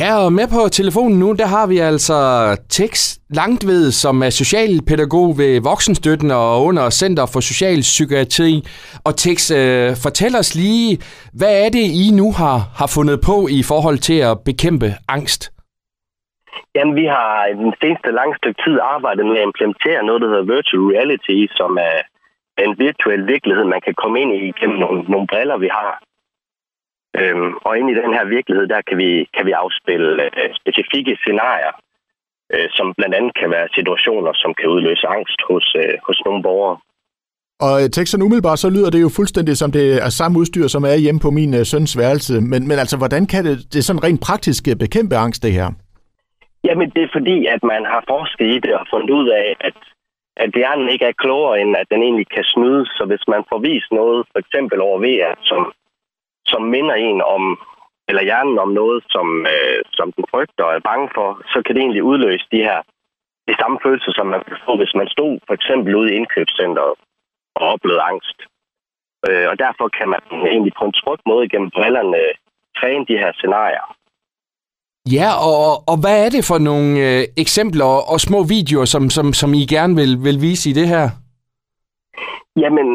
Ja, og med på telefonen nu, der har vi altså Tex Langtved, som er socialpædagog ved Voksenstøtten og under Center for Social Psykiatri. Og Tex, øh, fortæl os lige, hvad er det, I nu har, har fundet på i forhold til at bekæmpe angst? Jamen, vi har den seneste lang stykke tid arbejdet med at implementere noget, der hedder virtual reality, som er en virtuel virkelighed, man kan komme ind i gennem nogle, nogle briller, vi har. Øhm, og ind i den her virkelighed, der kan vi, kan vi afspille øh, specifikke scenarier, øh, som blandt andet kan være situationer, som kan udløse angst hos, øh, hos nogle borgere. Og øh, teksten umiddelbart, så lyder det jo fuldstændig som det er samme udstyr, som er hjemme på min øh, søns værelse. Men, men altså, hvordan kan det, det sådan rent praktisk øh, bekæmpe angst, det her? Jamen, det er fordi, at man har forsket i det og fundet ud af, at, at hjernen ikke er klogere, end at den egentlig kan snydes. Så hvis man får vist noget, for eksempel over VR, som som minder en om, eller hjernen om noget, som, øh, som den frygter og er bange for, så kan det egentlig udløse de her de samme følelser, som man kan få, hvis man stod for eksempel ude i indkøbscenteret og oplevede angst. Øh, og derfor kan man egentlig på en tryg måde gennem brillerne træne de her scenarier. Ja, og, og hvad er det for nogle øh, eksempler og, og små videoer, som, som, som I gerne vil, vil vise i det her? Jamen,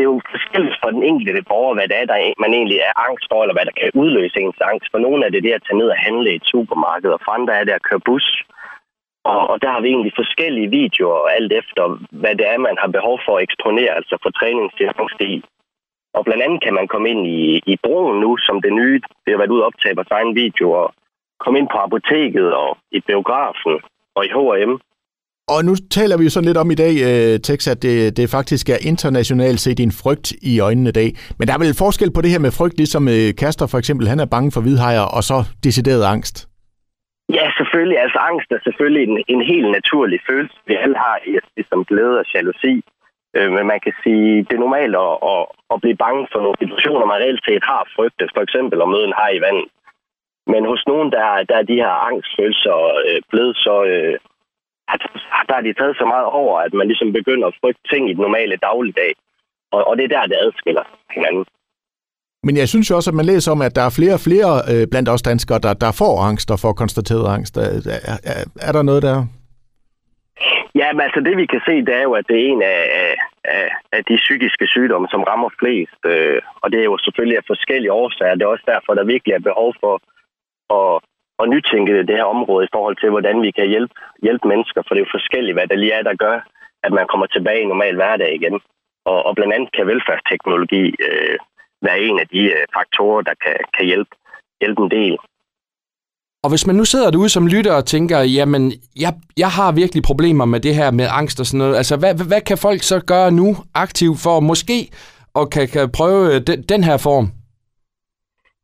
det er jo forskelligt for den enkelte borger, hvad det er, der e- man egentlig er angst for, eller hvad der kan udløse ens angst. For nogle er det det at tage ned og handle i et supermarked, og for andre er det at køre bus. Og, og der har vi egentlig forskellige videoer, alt efter hvad det er, man har behov for at eksponere, altså for træningsdiagnostik. Og blandt andet kan man komme ind i, i broen nu, som det nye. Det har været ud og optage vores egen video, og komme ind på apoteket og i biografen og i H&M. Og nu taler vi jo sådan lidt om i dag, øh, Tex, at det, det faktisk er internationalt set en frygt i øjnene i dag. Men der er vel forskel på det her med frygt, ligesom øh, Kaster for eksempel, han er bange for hvidhajer, og så decideret angst. Ja, selvfølgelig. Altså angst er selvfølgelig en, en helt naturlig følelse, vi alle har, som ligesom glæde og jalousi. Øh, men man kan sige, det er normalt at, at, at blive bange for nogle situationer, man reelt set har frygtet. For eksempel at møde en haj i vandet. Men hos nogen, der, der er de her angstfølelser øh, blevet så, øh, der er de taget så meget over, at man ligesom begynder at frygte ting i den normale dagligdag. Og, og det er der, det adskiller hinanden. Men jeg synes jo også, at man læser om, at der er flere og flere øh, blandt os danskere, der, der får angst og får konstateret angst. Er, er, er, er der noget der? Ja, men altså det vi kan se, det er jo, at det er en af, af, af de psykiske sygdomme, som rammer flest. Øh, og det er jo selvfølgelig af forskellige årsager. Det er også derfor, der virkelig er behov for at at nytænke det her område i forhold til, hvordan vi kan hjælpe, hjælpe mennesker, for det er jo forskelligt, hvad der lige er, der gør, at man kommer tilbage i normal hverdag igen. Og, og blandt andet kan velfærdsteknologi øh, være en af de øh, faktorer, der kan, kan hjælpe, hjælpe en del. Og hvis man nu sidder derude som lytter og tænker, jamen, jeg, jeg har virkelig problemer med det her med angst og sådan noget, altså hvad, hvad kan folk så gøre nu aktivt for måske at kan, kan prøve øh, den, den her form?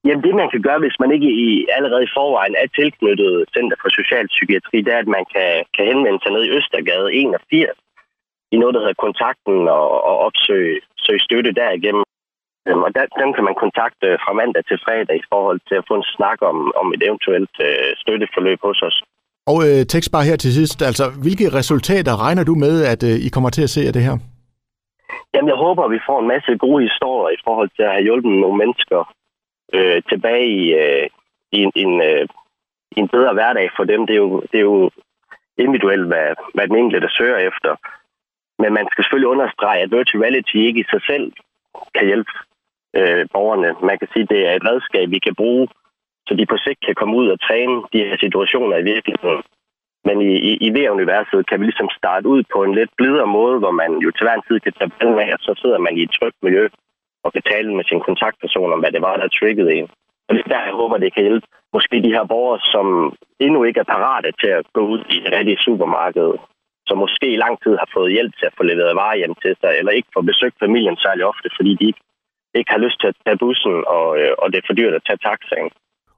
Jamen det, man kan gøre, hvis man ikke i, allerede i forvejen er tilknyttet Center for Social Psykiatri, det er, at man kan, kan henvende sig ned i Østergade 81 i noget, der hedder kontakten og, og opsøge søge støtte derigennem. Øhm, og der, den kan man kontakte fra mandag til fredag i forhold til at få en snak om, om et eventuelt øh, støtteforløb hos os. Og øh, tekst bare her til sidst, altså hvilke resultater regner du med, at øh, I kommer til at se af det her? Jamen jeg håber, at vi får en masse gode historier i forhold til at have hjulpet nogle mennesker øh, tilbage i, øh, i, en, en, øh, en bedre hverdag for dem. Det er jo, det er jo individuelt, hvad, hvad den enkelte søger efter. Men man skal selvfølgelig understrege, at virtual reality ikke i sig selv kan hjælpe øh, borgerne. Man kan sige, at det er et redskab, vi kan bruge, så de på sigt kan komme ud og træne de her situationer i virkeligheden. Men i, i, i VR-universet kan vi ligesom starte ud på en lidt blidere måde, hvor man jo til hver en tid kan tage ballen af, og så sidder man i et trygt miljø og kan tale med sin kontaktperson om, hvad det var, der triggede en. Og det er der, jeg håber, det kan hjælpe måske de her borgere, som endnu ikke er parate til at gå ud i det rigtige supermarked, som måske i lang tid har fået hjælp til at få leveret varer hjem til sig, eller ikke får besøgt familien særlig ofte, fordi de ikke, ikke har lyst til at tage bussen, og, øh, og det er for dyrt at tage taxaen.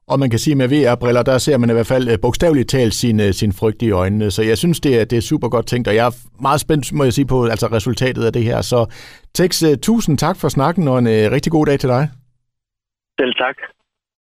Og man kan sige, at med VR-briller, der ser man i hvert fald øh, bogstaveligt talt sin, øh, sin frygt i øjnene. Så jeg synes, det er, det er super godt tænkt, og jeg er meget spændt, må jeg sige, på altså resultatet af det her. Så Tex, øh, tusind tak for snakken, og en rigtig god dag til dig. Selv tak.